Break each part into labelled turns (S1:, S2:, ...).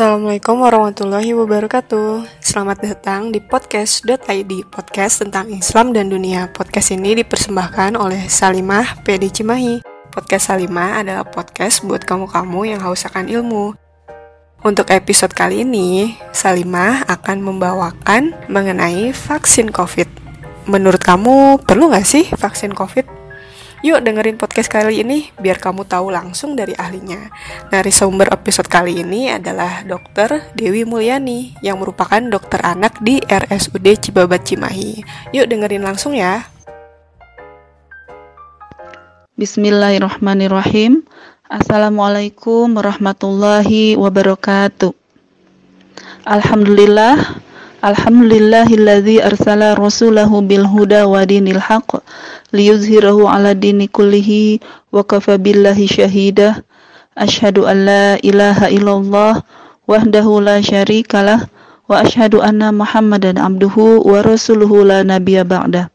S1: Assalamualaikum warahmatullahi wabarakatuh. Selamat datang di podcast.id Podcast tentang Islam dan dunia. Podcast ini dipersembahkan oleh Salimah PD Cimahi. Podcast Salimah adalah podcast buat kamu-kamu yang haus akan ilmu. Untuk episode kali ini, Salimah akan membawakan mengenai vaksin COVID. Menurut kamu, perlu gak sih vaksin COVID? Yuk dengerin podcast kali ini biar kamu tahu langsung dari ahlinya. sumber episode kali ini adalah Dr. Dewi Mulyani yang merupakan dokter anak di RSUD Cibabat Cimahi. Yuk dengerin langsung ya.
S2: Bismillahirrahmanirrahim. Assalamualaikum warahmatullahi wabarakatuh. Alhamdulillah Alhamdulillahilladzi arsala rasulahu bil huda wa dinil haqq liyuzhirahu ala dini kullihi wa kafa billahi syahida Ashhadu an la ilaha illallah wahdahu la syarikalah wa ashhadu anna Muhammadan abduhu wa rasuluhu la nabiyya ba'da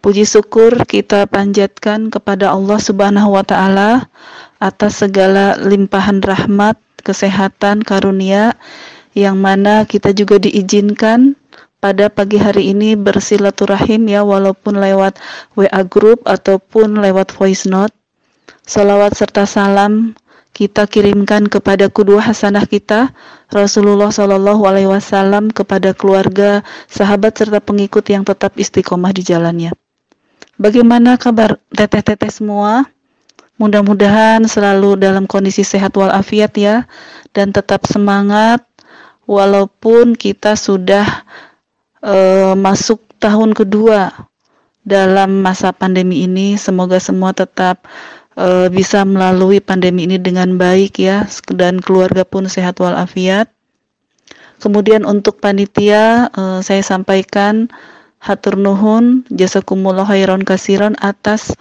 S2: Puji syukur kita panjatkan kepada Allah Subhanahu wa taala atas segala limpahan rahmat, kesehatan, karunia yang mana kita juga diizinkan pada pagi hari ini bersilaturahim ya walaupun lewat WA group ataupun lewat voice note. Salawat serta salam kita kirimkan kepada kedua hasanah kita Rasulullah Shallallahu Alaihi Wasallam kepada keluarga, sahabat serta pengikut yang tetap istiqomah di jalannya. Bagaimana kabar teteh-teteh semua? Mudah-mudahan selalu dalam kondisi sehat walafiat ya dan tetap semangat walaupun kita sudah uh, masuk tahun kedua dalam masa pandemi ini, semoga semua tetap uh, bisa melalui pandemi ini dengan baik ya, dan keluarga pun sehat walafiat. Kemudian untuk panitia, uh, saya sampaikan hatur nuhun jazakumullah khairan kasiron atas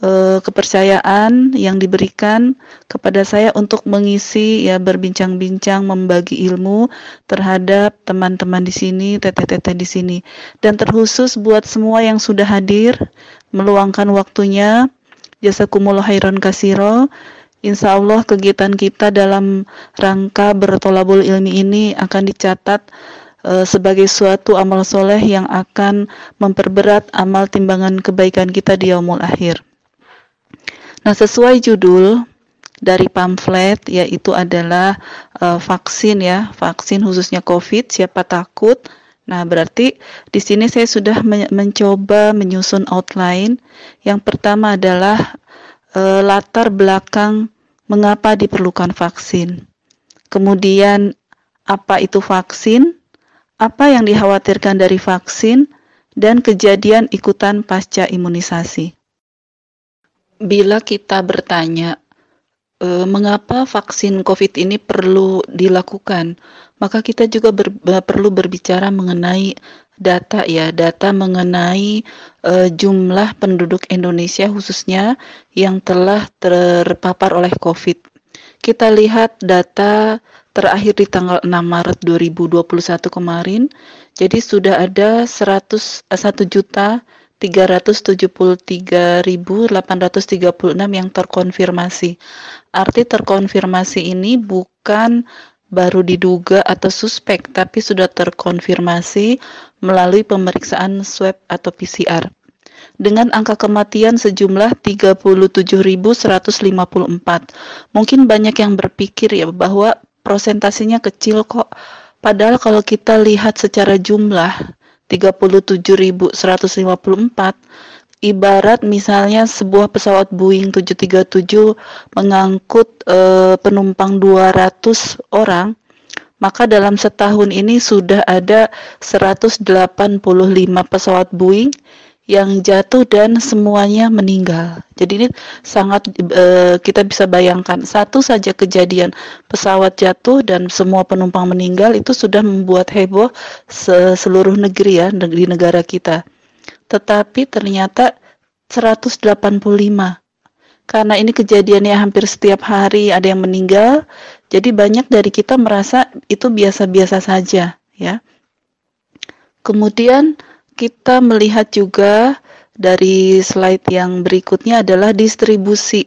S2: uh, kepercayaan yang diberikan kepada saya untuk mengisi ya berbincang-bincang membagi ilmu terhadap teman-teman di sini, teteh-teteh di sini. Dan terkhusus buat semua yang sudah hadir meluangkan waktunya jazakumullah khairan kasiro. Insya Allah kegiatan kita dalam rangka bertolabul ilmi ini akan dicatat uh, sebagai suatu amal soleh yang akan memperberat amal timbangan kebaikan kita di yaumul akhir. Nah, sesuai judul dari pamflet yaitu adalah uh, vaksin ya, vaksin khususnya COVID, siapa takut? Nah, berarti di sini saya sudah men mencoba menyusun outline. Yang pertama adalah uh, latar belakang mengapa diperlukan vaksin. Kemudian apa itu vaksin? Apa yang dikhawatirkan dari vaksin dan kejadian ikutan pasca imunisasi bila kita bertanya e, mengapa vaksin COVID ini perlu dilakukan, maka kita juga ber, perlu berbicara mengenai data ya, data mengenai e, jumlah penduduk Indonesia khususnya yang telah terpapar oleh COVID. Kita lihat data terakhir di tanggal 6 Maret 2021 kemarin, jadi sudah ada 100 1 juta 373.836 yang terkonfirmasi. Arti terkonfirmasi ini bukan baru diduga atau suspek, tapi sudah terkonfirmasi melalui pemeriksaan swab atau PCR. Dengan angka kematian sejumlah 37.154. Mungkin banyak yang berpikir ya bahwa prosentasinya kecil kok. Padahal kalau kita lihat secara jumlah, 37.154 ibarat misalnya sebuah pesawat Boeing 737 mengangkut e, penumpang 200 orang maka dalam setahun ini sudah ada 185 pesawat Boeing yang jatuh dan semuanya meninggal. Jadi ini sangat e, kita bisa bayangkan satu saja kejadian pesawat jatuh dan semua penumpang meninggal itu sudah membuat heboh seluruh negeri ya negeri negara kita. Tetapi ternyata 185 karena ini kejadiannya hampir setiap hari ada yang meninggal, jadi banyak dari kita merasa itu biasa-biasa saja ya. Kemudian kita melihat juga dari slide yang berikutnya adalah distribusi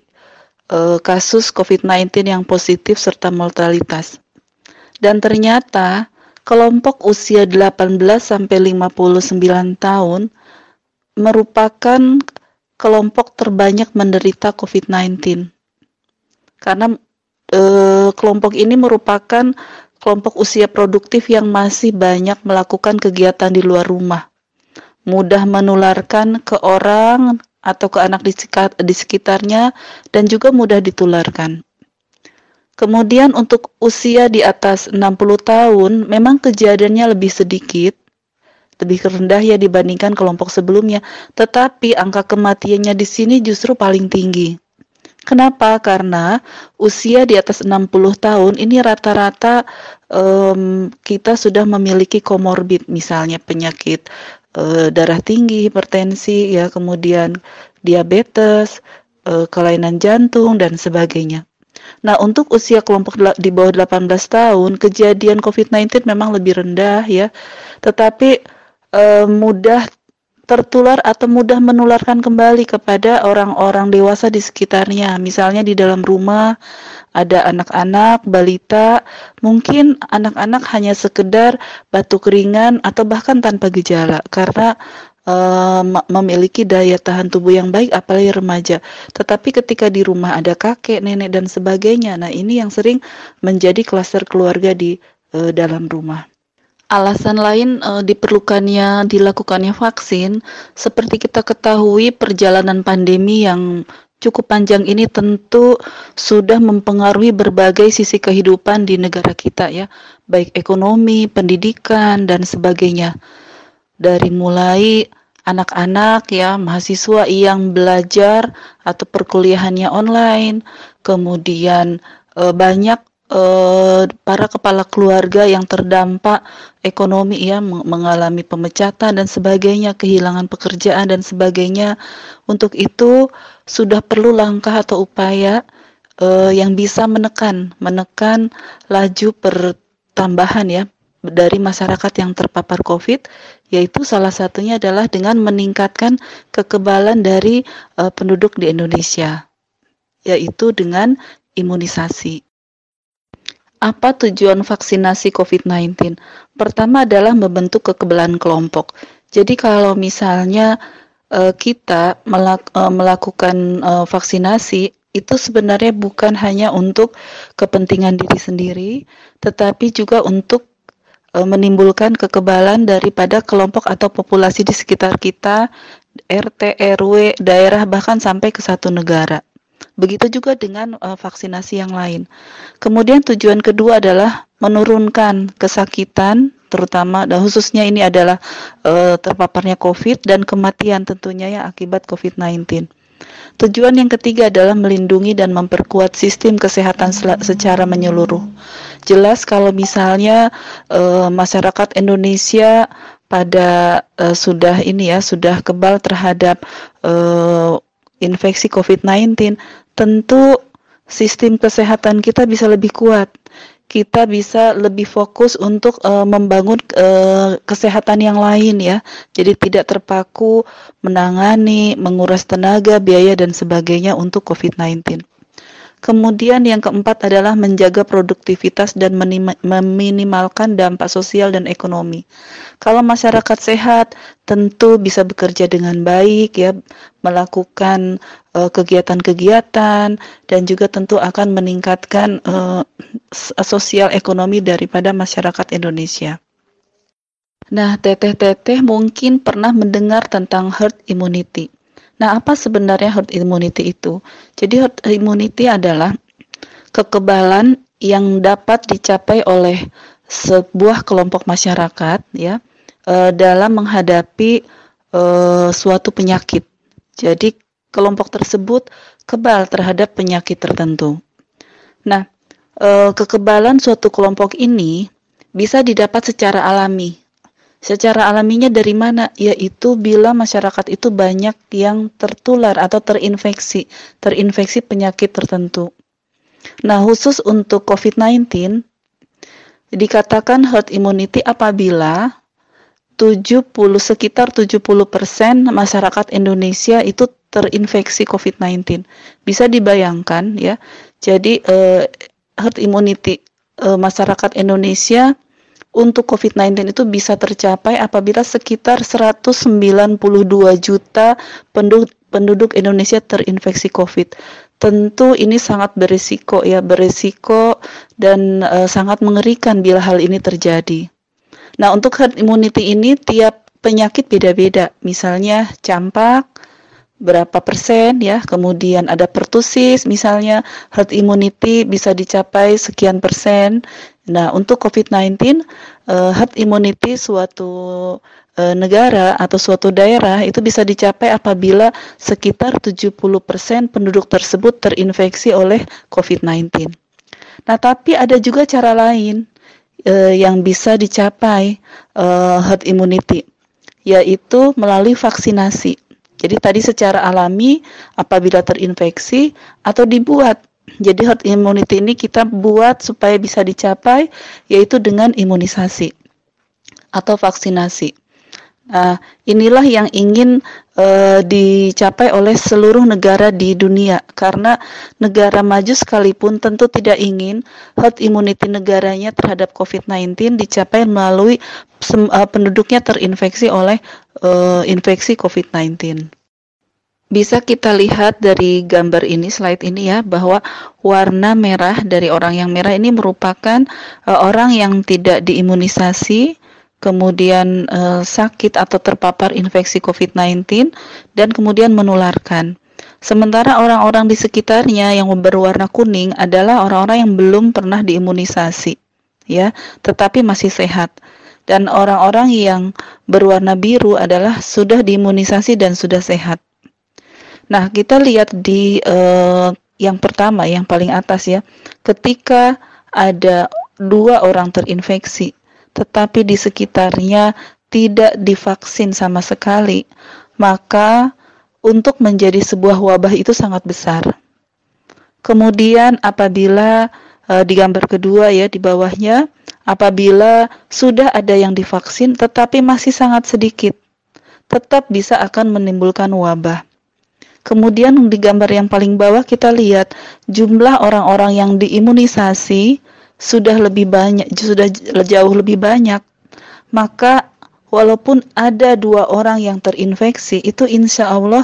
S2: uh, kasus COVID-19 yang positif serta mortalitas. Dan ternyata kelompok usia 18 sampai 59 tahun merupakan kelompok terbanyak menderita COVID-19. Karena e, kelompok ini merupakan kelompok usia produktif yang masih banyak melakukan kegiatan di luar rumah. Mudah menularkan ke orang atau ke anak di sekitarnya dan juga mudah ditularkan. Kemudian untuk usia di atas 60 tahun memang kejadiannya lebih sedikit, lebih rendah ya dibandingkan kelompok sebelumnya, tetapi angka kematiannya di sini justru paling tinggi. Kenapa? Karena usia di atas 60 tahun ini rata-rata um, kita sudah memiliki komorbid, misalnya penyakit uh, darah tinggi, hipertensi, ya kemudian diabetes, uh, kelainan jantung dan sebagainya. Nah, untuk usia kelompok di bawah 18 tahun, kejadian COVID-19 memang lebih rendah ya. Tetapi e, mudah tertular atau mudah menularkan kembali kepada orang-orang dewasa di sekitarnya. Misalnya di dalam rumah ada anak-anak, balita, mungkin anak-anak hanya sekedar batuk ringan atau bahkan tanpa gejala karena uh, memiliki daya tahan tubuh yang baik apalagi remaja. Tetapi ketika di rumah ada kakek, nenek dan sebagainya. Nah, ini yang sering menjadi klaster keluarga di uh, dalam rumah. Alasan lain uh, diperlukannya dilakukannya vaksin seperti kita ketahui perjalanan pandemi yang cukup panjang ini tentu sudah mempengaruhi berbagai sisi kehidupan di negara kita ya, baik ekonomi, pendidikan dan sebagainya. Dari mulai anak-anak ya mahasiswa yang belajar atau perkuliahannya online, kemudian e, banyak e, para kepala keluarga yang terdampak ekonomi ya mengalami pemecatan dan sebagainya, kehilangan pekerjaan dan sebagainya. Untuk itu sudah perlu langkah atau upaya e, yang bisa menekan menekan laju pertambahan ya dari masyarakat yang terpapar COVID, yaitu salah satunya adalah dengan meningkatkan kekebalan dari uh, penduduk di Indonesia, yaitu dengan imunisasi. Apa tujuan vaksinasi COVID-19? Pertama adalah membentuk kekebalan kelompok. Jadi kalau misalnya uh, kita melak uh, melakukan uh, vaksinasi itu sebenarnya bukan hanya untuk kepentingan diri sendiri, tetapi juga untuk menimbulkan kekebalan daripada kelompok atau populasi di sekitar kita, RT, RW, daerah bahkan sampai ke satu negara. Begitu juga dengan e, vaksinasi yang lain. Kemudian tujuan kedua adalah menurunkan kesakitan terutama dan khususnya ini adalah e, terpaparnya COVID dan kematian tentunya ya akibat COVID-19. Tujuan yang ketiga adalah melindungi dan memperkuat sistem kesehatan secara menyeluruh. Jelas kalau misalnya e, masyarakat Indonesia pada e, sudah ini ya sudah kebal terhadap e, infeksi COVID-19, tentu sistem kesehatan kita bisa lebih kuat kita bisa lebih fokus untuk uh, membangun uh, kesehatan yang lain ya. Jadi tidak terpaku menangani, menguras tenaga, biaya dan sebagainya untuk COVID-19. Kemudian yang keempat adalah menjaga produktivitas dan meminimalkan dampak sosial dan ekonomi. Kalau masyarakat sehat, tentu bisa bekerja dengan baik ya, melakukan kegiatan-kegiatan uh, dan juga tentu akan meningkatkan uh, sosial ekonomi daripada masyarakat Indonesia. Nah, teteh-teteh mungkin pernah mendengar tentang herd immunity. Nah, apa sebenarnya herd immunity itu? Jadi herd immunity adalah kekebalan yang dapat dicapai oleh sebuah kelompok masyarakat ya e, dalam menghadapi e, suatu penyakit. Jadi kelompok tersebut kebal terhadap penyakit tertentu. Nah, e, kekebalan suatu kelompok ini bisa didapat secara alami Secara alaminya dari mana? Yaitu bila masyarakat itu banyak yang tertular atau terinfeksi, terinfeksi penyakit tertentu. Nah, khusus untuk COVID-19 dikatakan herd immunity apabila 70 sekitar 70% masyarakat Indonesia itu terinfeksi COVID-19. Bisa dibayangkan ya. Jadi eh, herd immunity e, masyarakat Indonesia untuk COVID-19 itu bisa tercapai apabila sekitar 192 juta penduduk, penduduk Indonesia terinfeksi COVID. Tentu ini sangat berisiko ya, berisiko dan e, sangat mengerikan bila hal ini terjadi. Nah, untuk herd immunity ini tiap penyakit beda-beda. Misalnya campak, berapa persen ya, kemudian ada pertusis misalnya herd immunity bisa dicapai sekian persen. Nah, untuk COVID-19 uh, herd immunity suatu uh, negara atau suatu daerah itu bisa dicapai apabila sekitar 70% penduduk tersebut terinfeksi oleh COVID-19. Nah, tapi ada juga cara lain uh, yang bisa dicapai herd immunity yaitu melalui vaksinasi. Jadi tadi secara alami apabila terinfeksi atau dibuat. Jadi herd immunity ini kita buat supaya bisa dicapai yaitu dengan imunisasi atau vaksinasi. Nah, inilah yang ingin uh, dicapai oleh seluruh negara di dunia karena negara maju sekalipun tentu tidak ingin herd immunity negaranya terhadap COVID-19 dicapai melalui uh, penduduknya terinfeksi oleh uh, infeksi COVID-19. Bisa kita lihat dari gambar ini, slide ini ya, bahwa warna merah dari orang yang merah ini merupakan uh, orang yang tidak diimunisasi kemudian uh, sakit atau terpapar infeksi COVID-19 dan kemudian menularkan. Sementara orang-orang di sekitarnya yang berwarna kuning adalah orang-orang yang belum pernah diimunisasi, ya, tetapi masih sehat. Dan orang-orang yang berwarna biru adalah sudah diimunisasi dan sudah sehat. Nah, kita lihat di uh, yang pertama, yang paling atas ya, ketika ada dua orang terinfeksi tetapi di sekitarnya tidak divaksin sama sekali, maka untuk menjadi sebuah wabah itu sangat besar. Kemudian apabila e, di gambar kedua ya di bawahnya, apabila sudah ada yang divaksin tetapi masih sangat sedikit, tetap bisa akan menimbulkan wabah. Kemudian di gambar yang paling bawah kita lihat jumlah orang-orang yang diimunisasi sudah lebih banyak, sudah jauh lebih banyak, maka walaupun ada dua orang yang terinfeksi, itu insya Allah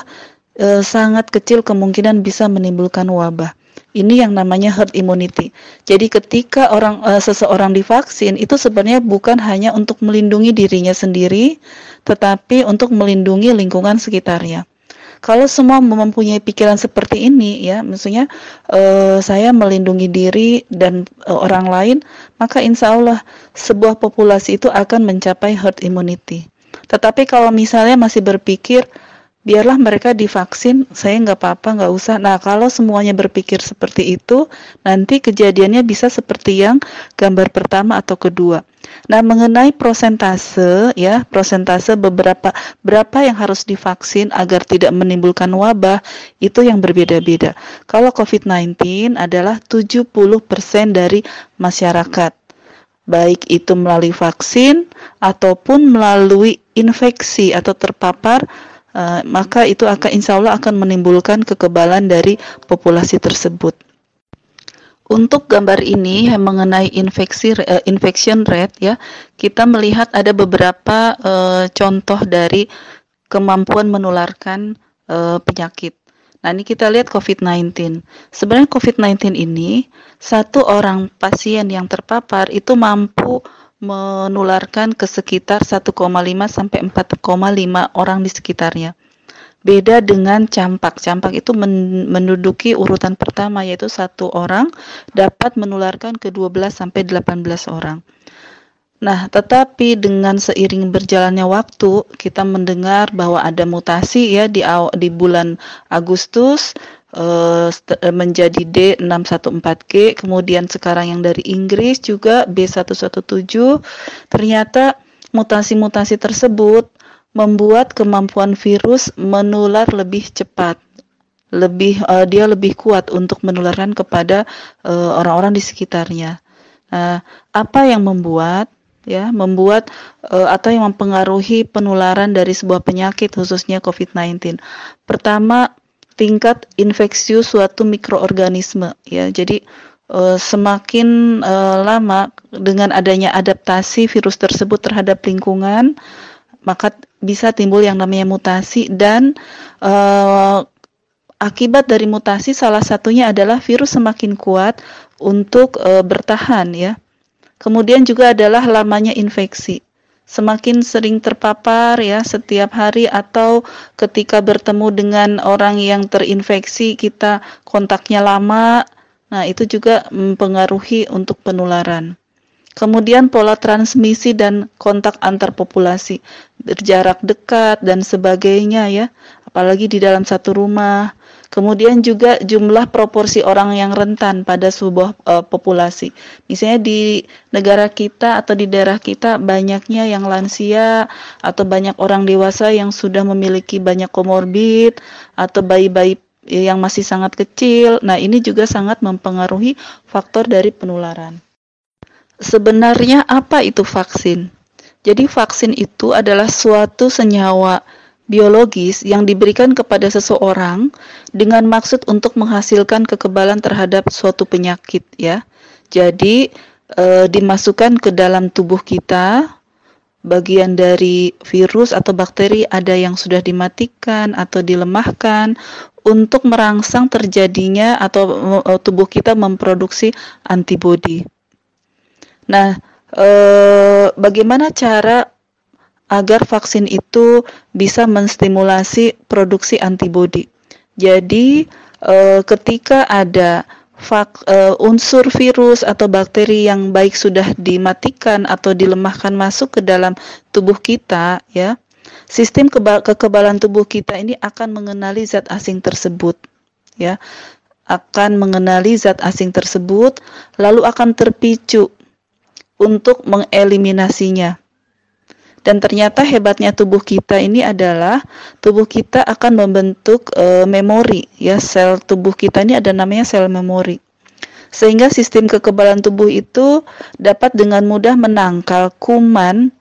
S2: e, sangat kecil kemungkinan bisa menimbulkan wabah. Ini yang namanya herd immunity. Jadi ketika orang e, seseorang divaksin itu sebenarnya bukan hanya untuk melindungi dirinya sendiri, tetapi untuk melindungi lingkungan sekitarnya kalau semua mempunyai pikiran seperti ini ya maksudnya uh, saya melindungi diri dan uh, orang lain maka insya Allah sebuah populasi itu akan mencapai herd immunity tetapi kalau misalnya masih berpikir biarlah mereka divaksin, saya nggak apa-apa, nggak usah. Nah, kalau semuanya berpikir seperti itu, nanti kejadiannya bisa seperti yang gambar pertama atau kedua. Nah, mengenai prosentase ya, prosentase beberapa berapa yang harus divaksin agar tidak menimbulkan wabah itu yang berbeda-beda. Kalau COVID-19 adalah 70% dari masyarakat. Baik itu melalui vaksin ataupun melalui infeksi atau terpapar uh, maka itu akan insya Allah akan menimbulkan kekebalan dari populasi tersebut. Untuk gambar ini mengenai infeksi uh, infection rate ya, kita melihat ada beberapa uh, contoh dari kemampuan menularkan uh, penyakit. Nah, ini kita lihat COVID-19. Sebenarnya COVID-19 ini satu orang pasien yang terpapar itu mampu menularkan ke sekitar 1,5 sampai 4,5 orang di sekitarnya. Beda dengan campak. Campak itu menduduki urutan pertama yaitu satu orang dapat menularkan ke 12 sampai 18 orang. Nah, tetapi dengan seiring berjalannya waktu, kita mendengar bahwa ada mutasi ya di di bulan Agustus uh, menjadi D614G, kemudian sekarang yang dari Inggris juga B117. Ternyata mutasi-mutasi tersebut membuat kemampuan virus menular lebih cepat. Lebih uh, dia lebih kuat untuk menularkan kepada orang-orang uh, di sekitarnya. Nah, apa yang membuat ya membuat uh, atau yang mempengaruhi penularan dari sebuah penyakit khususnya COVID-19. Pertama, tingkat infeksius suatu mikroorganisme ya. Jadi uh, semakin uh, lama dengan adanya adaptasi virus tersebut terhadap lingkungan, maka bisa timbul yang namanya mutasi dan uh, akibat dari mutasi salah satunya adalah virus semakin kuat untuk uh, bertahan ya. Kemudian juga adalah lamanya infeksi. Semakin sering terpapar ya setiap hari atau ketika bertemu dengan orang yang terinfeksi kita kontaknya lama, nah itu juga mempengaruhi untuk penularan. Kemudian pola transmisi dan kontak antar populasi, berjarak dekat dan sebagainya ya, apalagi di dalam satu rumah. Kemudian juga jumlah proporsi orang yang rentan pada sebuah uh, populasi. Misalnya di negara kita atau di daerah kita banyaknya yang lansia atau banyak orang dewasa yang sudah memiliki banyak komorbid atau bayi-bayi yang masih sangat kecil. Nah, ini juga sangat mempengaruhi faktor dari penularan. Sebenarnya apa itu vaksin? Jadi vaksin itu adalah suatu senyawa biologis yang diberikan kepada seseorang dengan maksud untuk menghasilkan kekebalan terhadap suatu penyakit ya. Jadi e, dimasukkan ke dalam tubuh kita bagian dari virus atau bakteri ada yang sudah dimatikan atau dilemahkan untuk merangsang terjadinya atau e, tubuh kita memproduksi antibodi. Nah, eh, bagaimana cara agar vaksin itu bisa menstimulasi produksi antibodi? Jadi, eh, ketika ada fak, eh, unsur virus atau bakteri yang baik sudah dimatikan atau dilemahkan masuk ke dalam tubuh kita, ya, sistem kekebalan tubuh kita ini akan mengenali zat asing tersebut, ya, akan mengenali zat asing tersebut, lalu akan terpicu untuk mengeliminasinya. Dan ternyata hebatnya tubuh kita ini adalah tubuh kita akan membentuk e, memori ya sel tubuh kita ini ada namanya sel memori. Sehingga sistem kekebalan tubuh itu dapat dengan mudah menangkal kuman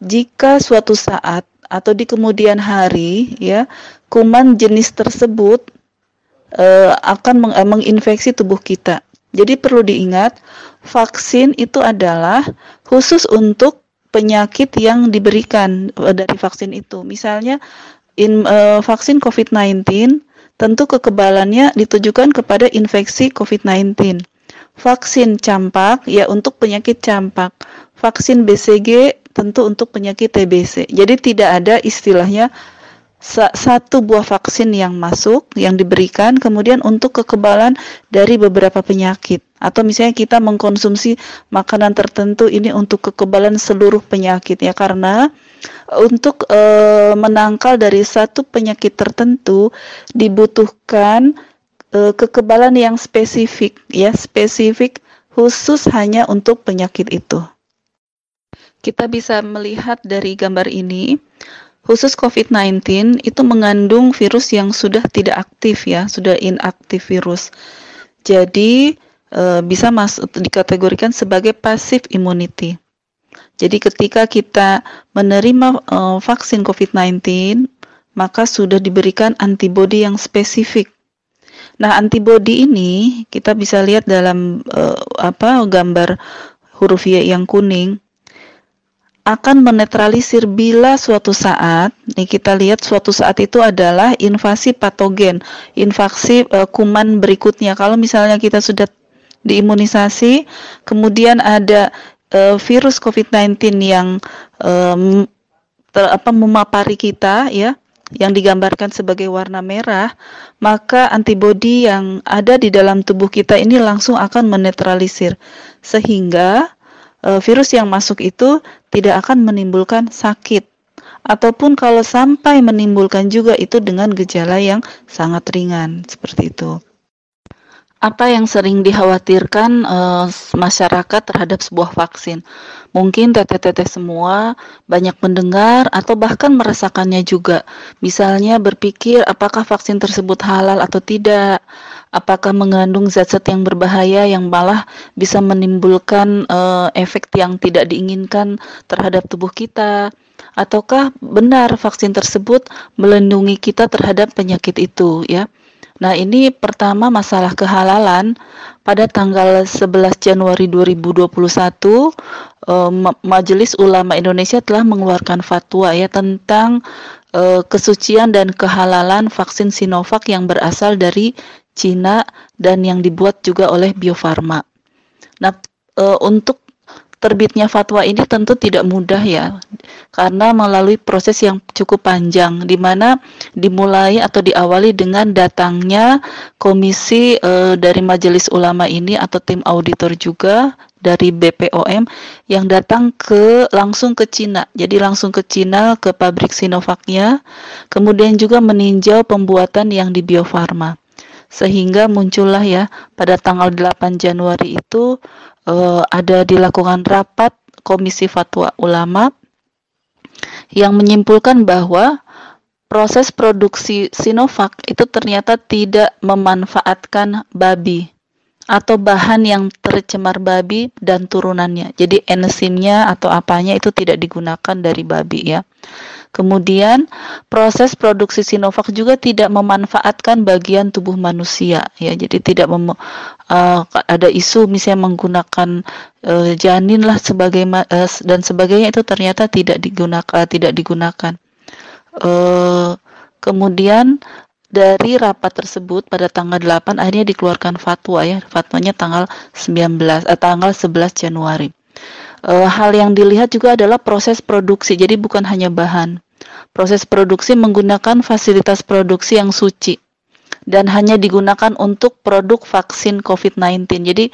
S2: jika suatu saat atau di kemudian hari ya kuman jenis tersebut e, akan meng menginfeksi tubuh kita. Jadi perlu diingat, vaksin itu adalah khusus untuk penyakit yang diberikan eh, dari vaksin itu. Misalnya in, uh, vaksin COVID-19 tentu kekebalannya ditujukan kepada infeksi COVID-19. Vaksin campak ya untuk penyakit campak. Vaksin BCG tentu untuk penyakit TBC. Jadi tidak ada istilahnya satu buah vaksin yang masuk yang diberikan kemudian untuk kekebalan dari beberapa penyakit atau misalnya kita mengkonsumsi makanan tertentu ini untuk kekebalan seluruh penyakit ya karena untuk e, menangkal dari satu penyakit tertentu dibutuhkan e, kekebalan yang spesifik ya spesifik khusus hanya untuk penyakit itu. Kita bisa melihat dari gambar ini khusus COVID-19 itu mengandung virus yang sudah tidak aktif ya, sudah inaktif virus. Jadi e, bisa masuk dikategorikan sebagai passive immunity. Jadi ketika kita menerima e, vaksin COVID-19, maka sudah diberikan antibodi yang spesifik. Nah, antibodi ini kita bisa lihat dalam e, apa gambar huruf Y yang kuning akan menetralisir bila suatu saat, nih kita lihat suatu saat itu adalah invasi patogen, invasi e, kuman berikutnya. Kalau misalnya kita sudah diimunisasi, kemudian ada e, virus COVID-19 yang e, ter, apa memapari kita ya, yang digambarkan sebagai warna merah, maka antibodi yang ada di dalam tubuh kita ini langsung akan menetralisir. Sehingga e, virus yang masuk itu tidak akan menimbulkan sakit. Ataupun kalau sampai menimbulkan juga itu dengan gejala yang sangat ringan seperti itu. Apa yang sering dikhawatirkan e, masyarakat terhadap sebuah vaksin? Mungkin teteh-teteh semua banyak mendengar atau bahkan merasakannya juga. Misalnya berpikir apakah vaksin tersebut halal atau tidak, apakah mengandung zat-zat yang berbahaya yang malah bisa menimbulkan uh, efek yang tidak diinginkan terhadap tubuh kita ataukah benar vaksin tersebut melindungi kita terhadap penyakit itu ya Nah, ini pertama masalah kehalalan pada tanggal 11 Januari 2021 eh, Majelis Ulama Indonesia telah mengeluarkan fatwa ya tentang eh, kesucian dan kehalalan vaksin Sinovac yang berasal dari Cina dan yang dibuat juga oleh Bio Farma. Nah, eh, untuk terbitnya fatwa ini tentu tidak mudah ya karena melalui proses yang cukup panjang di mana dimulai atau diawali dengan datangnya komisi e, dari majelis ulama ini atau tim auditor juga dari BPOM yang datang ke langsung ke Cina. Jadi langsung ke Cina ke pabrik Sinovacnya, kemudian juga meninjau pembuatan yang di Bio Farma. Sehingga muncullah ya pada tanggal 8 Januari itu uh, ada dilakukan rapat Komisi Fatwa Ulama yang menyimpulkan bahwa proses produksi Sinovac itu ternyata tidak memanfaatkan babi atau bahan yang tercemar babi dan turunannya. Jadi enzimnya atau apanya itu tidak digunakan dari babi ya. Kemudian proses produksi Sinovac juga tidak memanfaatkan bagian tubuh manusia ya. Jadi tidak uh, ada isu misalnya menggunakan uh, janin lah sebagai uh, dan sebagainya itu ternyata tidak digunakan tidak digunakan. Uh, kemudian dari rapat tersebut pada tanggal 8 akhirnya dikeluarkan fatwa ya. Fatwanya tanggal 19 eh, tanggal 11 Januari. E, hal yang dilihat juga adalah proses produksi. Jadi bukan hanya bahan. Proses produksi menggunakan fasilitas produksi yang suci dan hanya digunakan untuk produk vaksin COVID-19. Jadi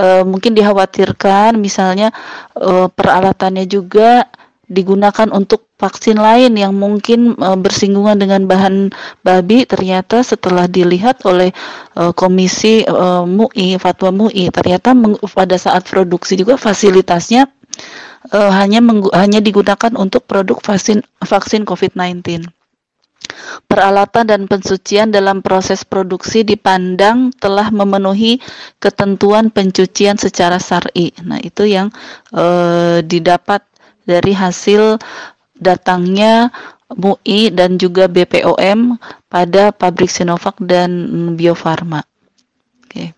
S2: e, mungkin dikhawatirkan misalnya e, peralatannya juga digunakan untuk vaksin lain yang mungkin e, bersinggungan dengan bahan babi ternyata setelah dilihat oleh e, komisi e, MUI fatwa MUI ternyata pada saat produksi juga fasilitasnya e, hanya hanya digunakan untuk produk vaksin vaksin COVID-19. Peralatan dan pensucian dalam proses produksi dipandang telah memenuhi ketentuan pencucian secara syar'i. Nah, itu yang e, didapat dari hasil datangnya MUI dan juga BPOM pada pabrik Sinovac dan Bio Farma. Oke.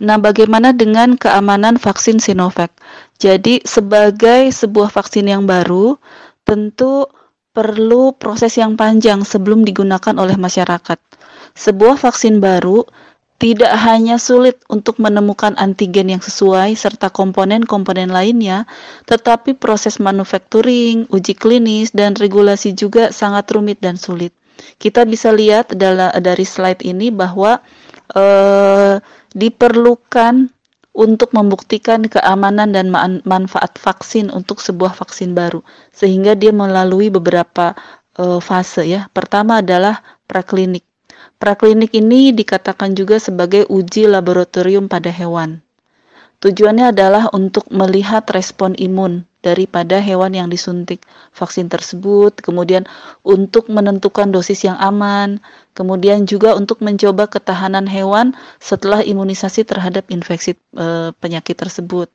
S2: Nah, bagaimana dengan keamanan vaksin Sinovac? Jadi, sebagai sebuah vaksin yang baru, tentu perlu proses yang panjang sebelum digunakan oleh masyarakat. Sebuah vaksin baru tidak hanya sulit untuk menemukan antigen yang sesuai serta komponen-komponen lainnya, tetapi proses manufacturing, uji klinis, dan regulasi juga sangat rumit dan sulit. Kita bisa lihat dari slide ini bahwa eh, diperlukan untuk membuktikan keamanan dan manfaat vaksin untuk sebuah vaksin baru, sehingga dia melalui beberapa eh, fase ya. Pertama adalah preklinik Praklinik ini dikatakan juga sebagai uji laboratorium pada hewan. Tujuannya adalah untuk melihat respon imun daripada hewan yang disuntik vaksin tersebut, kemudian untuk menentukan dosis yang aman, kemudian juga untuk mencoba ketahanan hewan setelah imunisasi terhadap infeksi e, penyakit tersebut.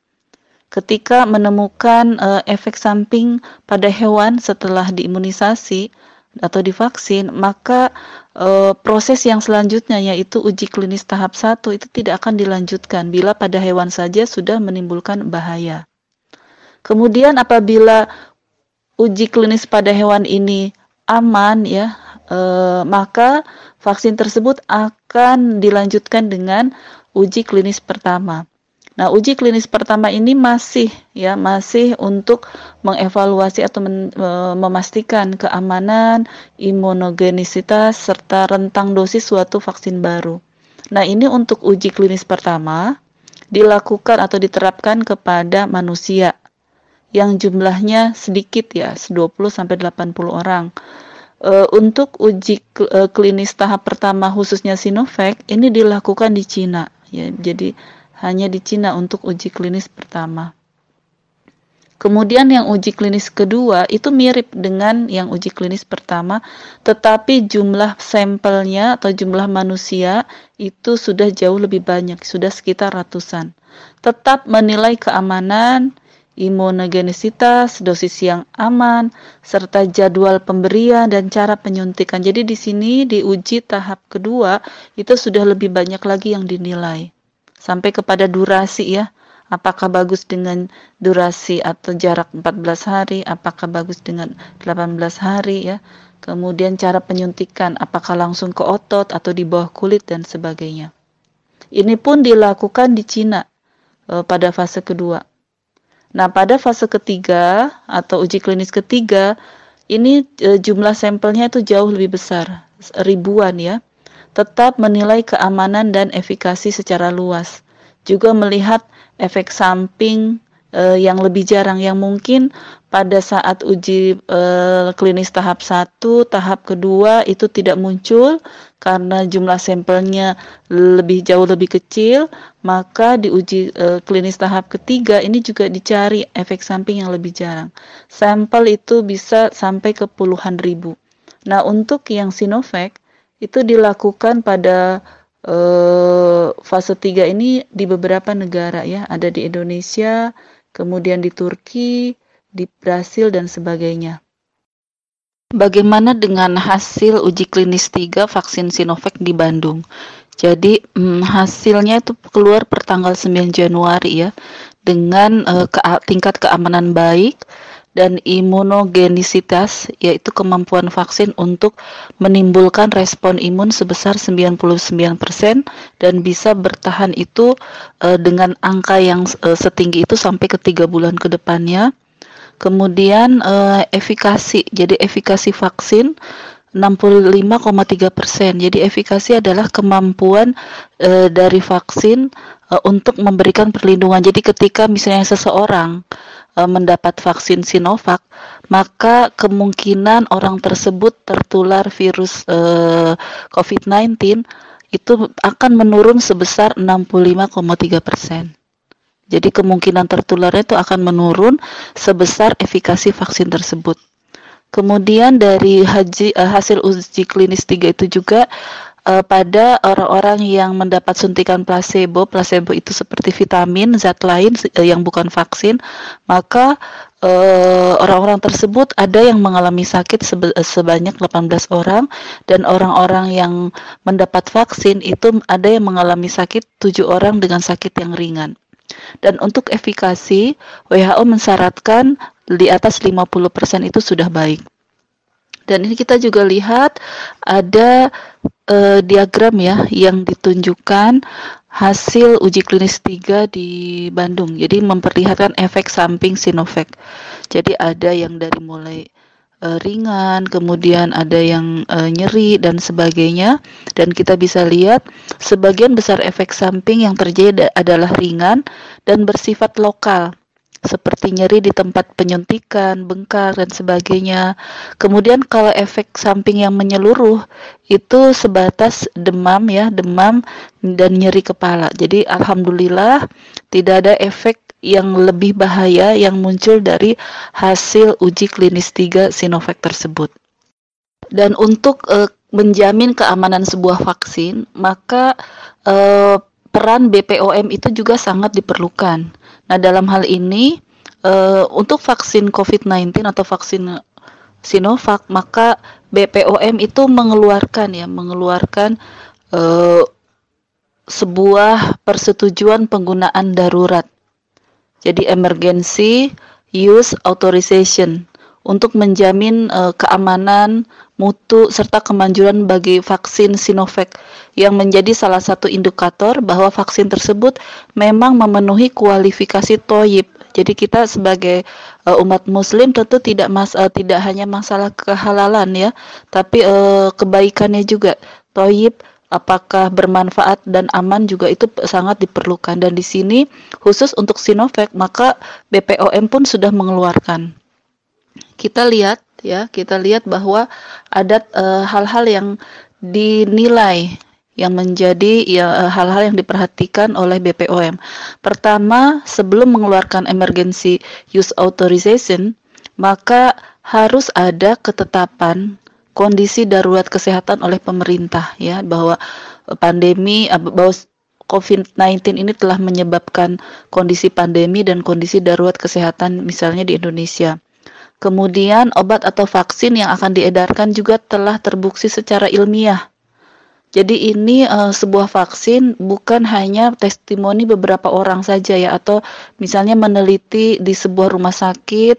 S2: Ketika menemukan e, efek samping pada hewan setelah diimunisasi, atau divaksin, maka e, proses yang selanjutnya yaitu uji klinis tahap 1 itu tidak akan dilanjutkan bila pada hewan saja sudah menimbulkan bahaya. Kemudian apabila uji klinis pada hewan ini aman ya, e, maka vaksin tersebut akan dilanjutkan dengan uji klinis pertama. Nah, uji klinis pertama ini masih ya masih untuk mengevaluasi atau men, e, memastikan keamanan, imunogenisitas serta rentang dosis suatu vaksin baru. Nah, ini untuk uji klinis pertama dilakukan atau diterapkan kepada manusia yang jumlahnya sedikit ya, 20 sampai 80 orang. E, untuk uji e, klinis tahap pertama khususnya Sinovac ini dilakukan di Cina ya. Jadi hanya di Cina untuk uji klinis pertama. Kemudian yang uji klinis kedua itu mirip dengan yang uji klinis pertama, tetapi jumlah sampelnya atau jumlah manusia itu sudah jauh lebih banyak, sudah sekitar ratusan. Tetap menilai keamanan, imunogenisitas, dosis yang aman, serta jadwal pemberian dan cara penyuntikan. Jadi di sini diuji tahap kedua itu sudah lebih banyak lagi yang dinilai. Sampai kepada durasi ya. Apakah bagus dengan durasi atau jarak 14 hari, apakah bagus dengan 18 hari ya. Kemudian cara penyuntikan, apakah langsung ke otot atau di bawah kulit dan sebagainya. Ini pun dilakukan di Cina eh, pada fase kedua. Nah, pada fase ketiga atau uji klinis ketiga, ini e, jumlah sampelnya itu jauh lebih besar, ribuan ya. Tetap menilai keamanan dan efikasi secara luas. Juga melihat efek samping uh, yang lebih jarang yang mungkin pada saat uji uh, klinis tahap 1, tahap kedua itu tidak muncul karena jumlah sampelnya lebih jauh lebih kecil, maka di uji uh, klinis tahap ketiga ini juga dicari efek samping yang lebih jarang. Sampel itu bisa sampai ke puluhan ribu. Nah, untuk yang Sinovac itu dilakukan pada uh, fase 3 ini di beberapa negara ya, ada di Indonesia, kemudian di Turki, di Brasil dan sebagainya. Bagaimana dengan hasil uji klinis 3 vaksin Sinovac di Bandung? Jadi hmm, hasilnya itu keluar per tanggal 9 Januari ya dengan uh, ke tingkat keamanan baik dan imunogenisitas yaitu kemampuan vaksin untuk menimbulkan respon imun sebesar 99% dan bisa bertahan itu uh, dengan angka yang uh, setinggi itu sampai ke tiga bulan ke depannya. Kemudian uh, efikasi, jadi efikasi vaksin 65,3 persen. Jadi efikasi adalah kemampuan e, dari vaksin e, untuk memberikan perlindungan. Jadi ketika misalnya seseorang e, mendapat vaksin Sinovac, maka kemungkinan orang tersebut tertular virus e, COVID-19 itu akan menurun sebesar 65,3 persen. Jadi kemungkinan tertularnya itu akan menurun sebesar efikasi vaksin tersebut. Kemudian dari haji, uh, hasil uji klinis 3 itu juga uh, pada orang-orang yang mendapat suntikan placebo, placebo itu seperti vitamin, zat lain uh, yang bukan vaksin, maka orang-orang uh, tersebut ada yang mengalami sakit sebanyak 18 orang dan orang-orang yang mendapat vaksin itu ada yang mengalami sakit 7 orang dengan sakit yang ringan. Dan untuk efikasi, WHO mensyaratkan di atas 50% itu sudah baik. Dan ini kita juga lihat ada uh, diagram ya yang ditunjukkan hasil uji klinis 3 di Bandung. Jadi memperlihatkan efek samping Sinovac. Jadi ada yang dari mulai uh, ringan, kemudian ada yang uh, nyeri dan sebagainya. Dan kita bisa lihat sebagian besar efek samping yang terjadi adalah ringan dan bersifat lokal seperti nyeri di tempat penyuntikan, bengkak dan sebagainya. Kemudian kalau efek samping yang menyeluruh itu sebatas demam ya, demam dan nyeri kepala. Jadi alhamdulillah tidak ada efek yang lebih bahaya yang muncul dari hasil uji klinis 3 Sinovac tersebut. Dan untuk uh, menjamin keamanan sebuah vaksin, maka uh, peran BPOM itu juga sangat diperlukan. Nah, dalam hal ini uh, untuk vaksin COVID-19 atau vaksin Sinovac, maka BPOM itu mengeluarkan ya, mengeluarkan uh, sebuah persetujuan penggunaan darurat. Jadi emergency use authorization untuk menjamin uh, keamanan, mutu serta kemanjuran bagi vaksin Sinovac yang menjadi salah satu indikator bahwa vaksin tersebut memang memenuhi kualifikasi TOYIP. Jadi kita sebagai uh, umat muslim tentu tidak mas uh, tidak hanya masalah kehalalan ya, tapi uh, kebaikannya juga. TOYIP apakah bermanfaat dan aman juga itu sangat diperlukan dan di sini khusus untuk Sinovac maka BPOM pun sudah mengeluarkan kita lihat ya, kita lihat bahwa ada eh, hal-hal uh, yang dinilai yang menjadi ya hal-hal yang diperhatikan oleh BPOM. Pertama, sebelum mengeluarkan emergency use authorization, maka harus ada ketetapan kondisi darurat kesehatan oleh pemerintah ya bahwa pandemi bahwa COVID-19 ini telah menyebabkan kondisi pandemi dan kondisi darurat kesehatan misalnya di Indonesia. Kemudian obat atau vaksin yang akan diedarkan juga telah terbukti secara ilmiah. Jadi ini uh, sebuah vaksin bukan hanya testimoni beberapa orang saja ya atau misalnya meneliti di sebuah rumah sakit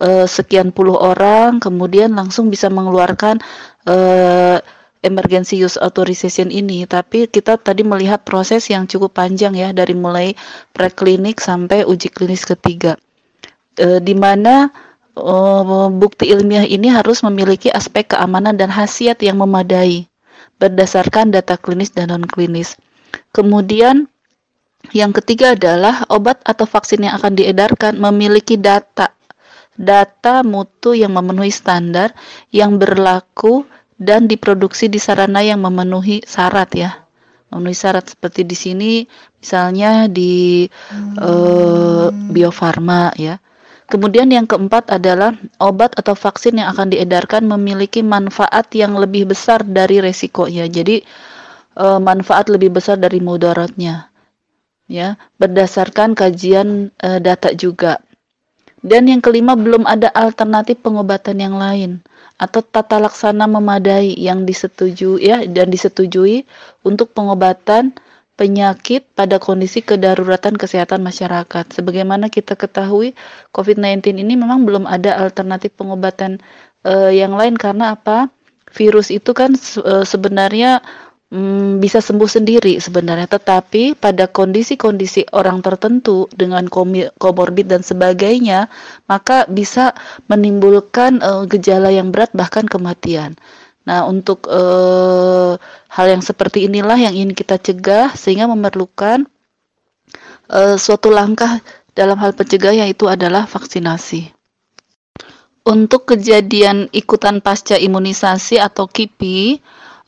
S2: uh, sekian puluh orang kemudian langsung bisa mengeluarkan uh, emergency use authorization ini, tapi kita tadi melihat proses yang cukup panjang ya dari mulai preklinik sampai uji klinis ketiga, e, di mana e, bukti ilmiah ini harus memiliki aspek keamanan dan khasiat yang memadai berdasarkan data klinis dan non klinis. Kemudian yang ketiga adalah obat atau vaksin yang akan diedarkan memiliki data data mutu yang memenuhi standar yang berlaku dan diproduksi di sarana yang memenuhi syarat ya memenuhi syarat seperti di sini misalnya di hmm. uh, Bio Farma ya kemudian yang keempat adalah obat atau vaksin yang akan diedarkan memiliki manfaat yang lebih besar dari resikonya. Jadi uh, manfaat lebih besar dari mudaratnya ya berdasarkan kajian uh, data juga. Dan yang kelima belum ada alternatif pengobatan yang lain atau tata laksana memadai yang disetujui ya dan disetujui untuk pengobatan penyakit pada kondisi kedaruratan kesehatan masyarakat. Sebagaimana kita ketahui, COVID-19 ini memang belum ada alternatif pengobatan uh, yang lain karena apa? Virus itu kan uh, sebenarnya hmm, bisa sembuh sendiri sebenarnya, tetapi pada kondisi-kondisi orang tertentu dengan komorbid dan sebagainya, maka bisa menimbulkan uh, gejala yang berat bahkan kematian. Nah, untuk uh, hal yang seperti inilah yang ingin kita cegah sehingga memerlukan uh, suatu langkah dalam hal pencegah yaitu adalah vaksinasi. Untuk kejadian ikutan pasca imunisasi atau KIPI,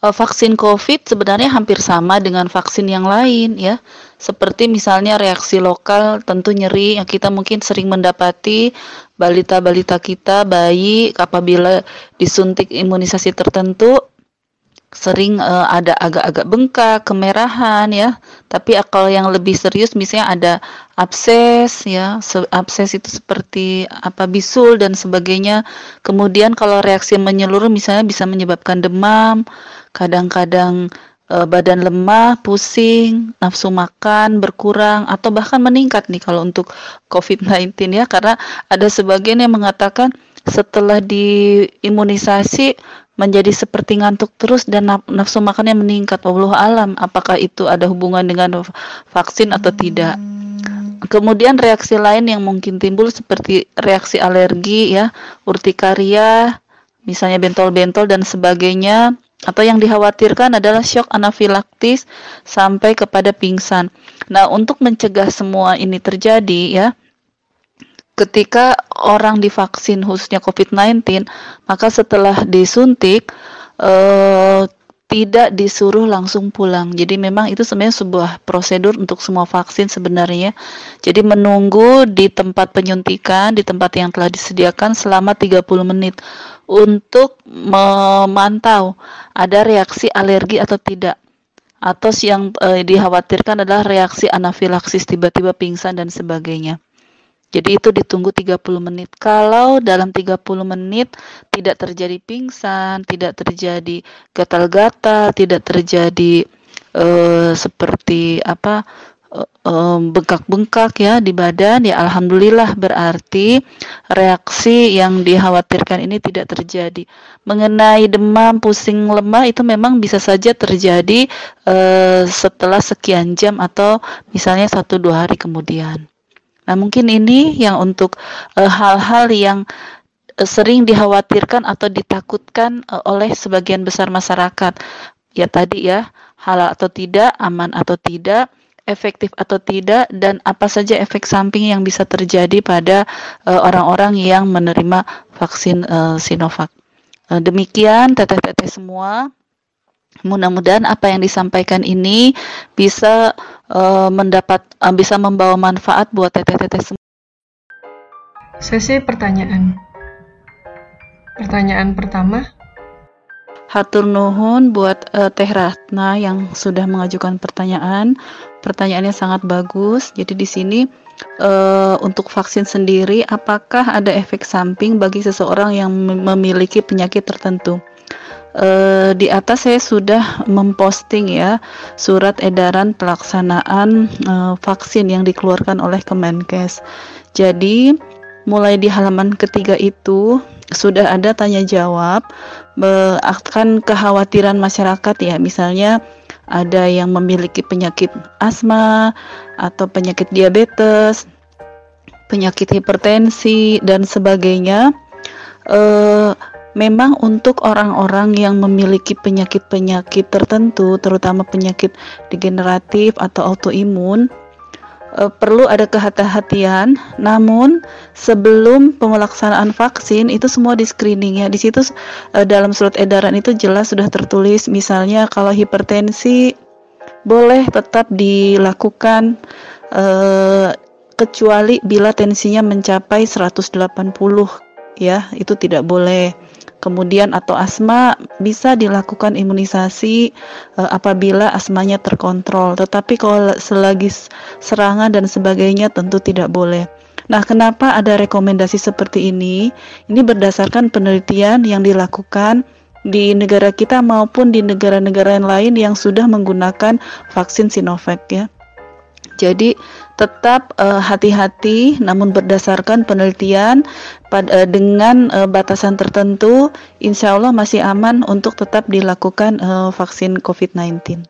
S2: vaksin COVID sebenarnya hampir sama dengan vaksin yang lain ya. Seperti misalnya reaksi lokal tentu nyeri yang kita mungkin sering mendapati balita-balita kita bayi apabila disuntik imunisasi tertentu sering uh, ada agak-agak bengkak, kemerahan ya. Tapi kalau yang lebih serius misalnya ada abses ya, abses itu seperti apa bisul dan sebagainya. Kemudian kalau reaksi menyeluruh misalnya bisa menyebabkan demam, kadang-kadang e, badan lemah, pusing, nafsu makan berkurang atau bahkan meningkat nih kalau untuk COVID-19 ya karena ada sebagian yang mengatakan setelah diimunisasi menjadi seperti ngantuk terus dan nafsu makannya meningkat. Allah alam apakah itu ada hubungan dengan vaksin atau tidak. Kemudian reaksi lain yang mungkin timbul seperti reaksi alergi ya, urtikaria, misalnya bentol-bentol dan sebagainya atau yang dikhawatirkan adalah shock anafilaktis sampai kepada pingsan. Nah, untuk mencegah semua ini terjadi ya, ketika orang divaksin khususnya COVID-19, maka setelah disuntik eh, tidak disuruh langsung pulang. Jadi memang itu sebenarnya sebuah prosedur untuk semua vaksin sebenarnya. Jadi menunggu di tempat penyuntikan, di tempat yang telah disediakan selama 30 menit untuk memantau ada reaksi alergi atau tidak. Atau yang e, dikhawatirkan adalah reaksi anafilaksis tiba-tiba pingsan dan sebagainya. Jadi itu ditunggu 30 menit. Kalau dalam 30 menit tidak terjadi pingsan, tidak terjadi gatal-gatal, tidak terjadi uh, seperti apa bengkak-bengkak ya di badan ya alhamdulillah berarti reaksi yang dikhawatirkan ini tidak terjadi. Mengenai demam, pusing, lemah itu memang bisa saja terjadi uh, setelah sekian jam atau misalnya satu dua hari kemudian. Nah, mungkin ini yang untuk eh, hal-hal uh, yang uh, sering dikhawatirkan atau ditakutkan uh, oleh sebagian besar masyarakat. Ya tadi ya, halal atau tidak, aman atau tidak, efektif atau tidak dan apa saja efek samping yang bisa terjadi pada orang-orang yang menerima vaksin Sinovac. Demikian teteh-teteh semua. Mudah-mudahan apa yang disampaikan ini bisa uh, mendapat uh, bisa membawa manfaat buat teteh-teteh semua.
S1: Sesi pertanyaan. Pertanyaan pertama,
S2: Hatur nuhun buat uh, Teh Ratna yang sudah mengajukan pertanyaan. Pertanyaannya sangat bagus. Jadi di sini uh, untuk vaksin sendiri, apakah ada efek samping bagi seseorang yang memiliki penyakit tertentu? Uh, di atas saya sudah memposting ya surat edaran pelaksanaan uh, vaksin yang dikeluarkan oleh Kemenkes. Jadi mulai di halaman ketiga itu sudah ada tanya jawab akan kekhawatiran masyarakat ya misalnya ada yang memiliki penyakit asma atau penyakit diabetes, penyakit hipertensi dan sebagainya. E, memang untuk orang-orang yang memiliki penyakit-penyakit tertentu, terutama penyakit degeneratif atau autoimun, e, perlu ada kehati-hatian. Namun sebelum pemelaksanaan vaksin itu semua di screening ya. Di situ e, dalam surat edaran itu jelas sudah tertulis misalnya kalau hipertensi boleh tetap dilakukan e, kecuali bila tensinya mencapai 180 ya, itu tidak boleh. Kemudian atau asma bisa dilakukan imunisasi e, apabila asmanya terkontrol. Tetapi kalau selagi serangan dan sebagainya tentu tidak boleh. Nah, kenapa ada rekomendasi seperti ini? Ini berdasarkan penelitian yang dilakukan di negara kita maupun di negara-negara lain yang sudah menggunakan vaksin Sinovac ya. Jadi tetap eh, hati-hati uh, namun berdasarkan penelitian pada uh, dengan uh, batasan tertentu insya Allah masih aman untuk tetap dilakukan uh, vaksin COVID-19.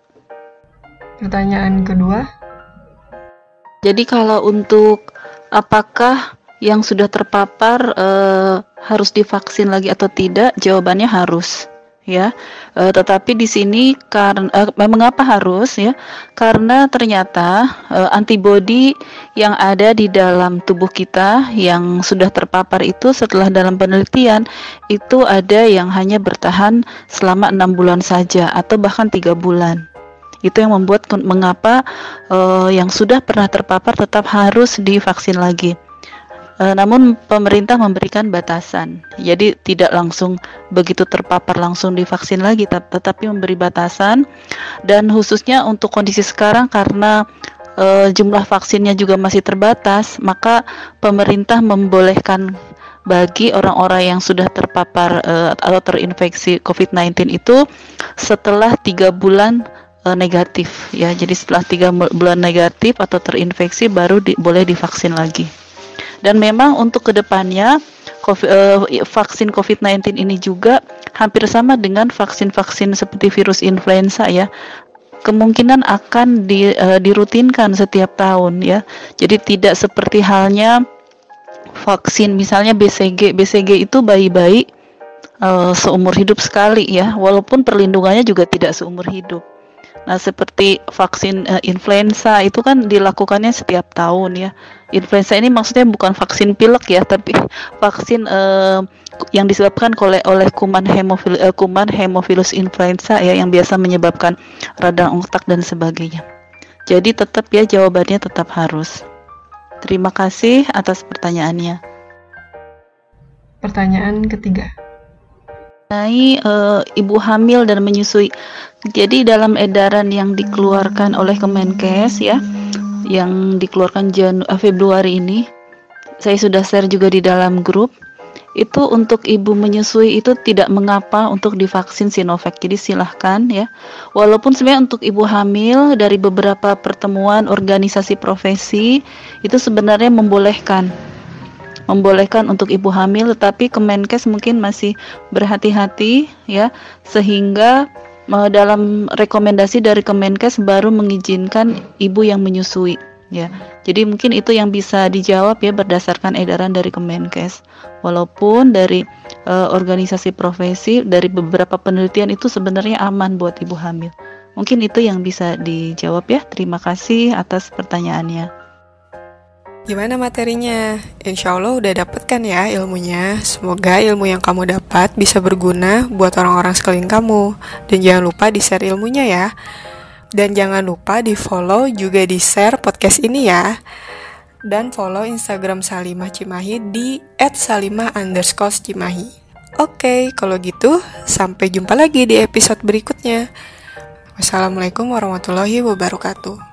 S1: Pertanyaan kedua.
S2: Jadi kalau untuk apakah yang sudah terpapar uh, harus divaksin lagi atau tidak? Jawabannya harus ya. E, tetapi di sini karena e, mengapa harus ya? Karena ternyata e, antibodi yang ada di dalam tubuh kita yang sudah terpapar itu setelah dalam penelitian itu ada yang hanya bertahan selama enam bulan saja atau bahkan tiga bulan. Itu yang membuat mengapa e, yang sudah pernah terpapar tetap harus divaksin lagi. E, namun pemerintah memberikan batasan, jadi tidak langsung begitu terpapar langsung divaksin lagi, tetapi memberi batasan. Dan khususnya untuk kondisi sekarang karena e, jumlah vaksinnya juga masih terbatas, maka pemerintah membolehkan bagi orang-orang yang sudah terpapar e, atau terinfeksi COVID-19 itu setelah tiga bulan negatif. Ya jadi setelah tiga bulan negatif atau terinfeksi baru di, boleh divaksin lagi dan memang untuk ke depannya COVID, uh, vaksin COVID-19 ini juga hampir sama dengan vaksin-vaksin seperti virus influenza ya. Kemungkinan akan di, uh, dirutinkan setiap tahun ya. Jadi tidak seperti halnya vaksin misalnya BCG BCG itu bayi-bayi uh, seumur hidup sekali ya. Walaupun perlindungannya juga tidak seumur hidup Nah, seperti vaksin uh, influenza itu kan dilakukannya setiap tahun ya. Influenza ini maksudnya bukan vaksin pilek ya, tapi vaksin uh, yang disebabkan oleh oleh kuman hemofil uh, kuman hemophilus influenza ya yang biasa menyebabkan radang otak dan sebagainya. Jadi tetap ya jawabannya tetap harus. Terima kasih atas pertanyaannya.
S1: Pertanyaan ketiga
S2: mengenai uh, ibu hamil dan menyusui. Jadi dalam edaran yang dikeluarkan oleh Kemenkes ya, yang dikeluarkan Janu uh, Februari ini, saya sudah share juga di dalam grup. Itu untuk ibu menyusui itu tidak mengapa untuk divaksin Sinovac. Jadi silahkan ya. Walaupun sebenarnya untuk ibu hamil dari beberapa pertemuan organisasi profesi itu sebenarnya membolehkan membolehkan untuk ibu hamil tetapi Kemenkes mungkin masih berhati-hati ya sehingga dalam rekomendasi dari Kemenkes baru mengizinkan ibu yang menyusui ya. Jadi mungkin itu yang bisa dijawab ya berdasarkan edaran dari Kemenkes. Walaupun dari uh, organisasi profesi dari beberapa penelitian itu sebenarnya aman buat ibu hamil. Mungkin itu yang bisa dijawab ya. Terima kasih atas pertanyaannya.
S1: Gimana materinya? Insya Allah udah dapet kan ya ilmunya. Semoga ilmu yang kamu dapat bisa berguna buat orang-orang sekeliling kamu. Dan jangan lupa di-share ilmunya ya. Dan jangan lupa di-follow juga di-share podcast ini ya. Dan follow Instagram Salimah Cimahi di @salimah. Oke, kalau gitu sampai jumpa lagi di episode berikutnya. Wassalamualaikum warahmatullahi wabarakatuh.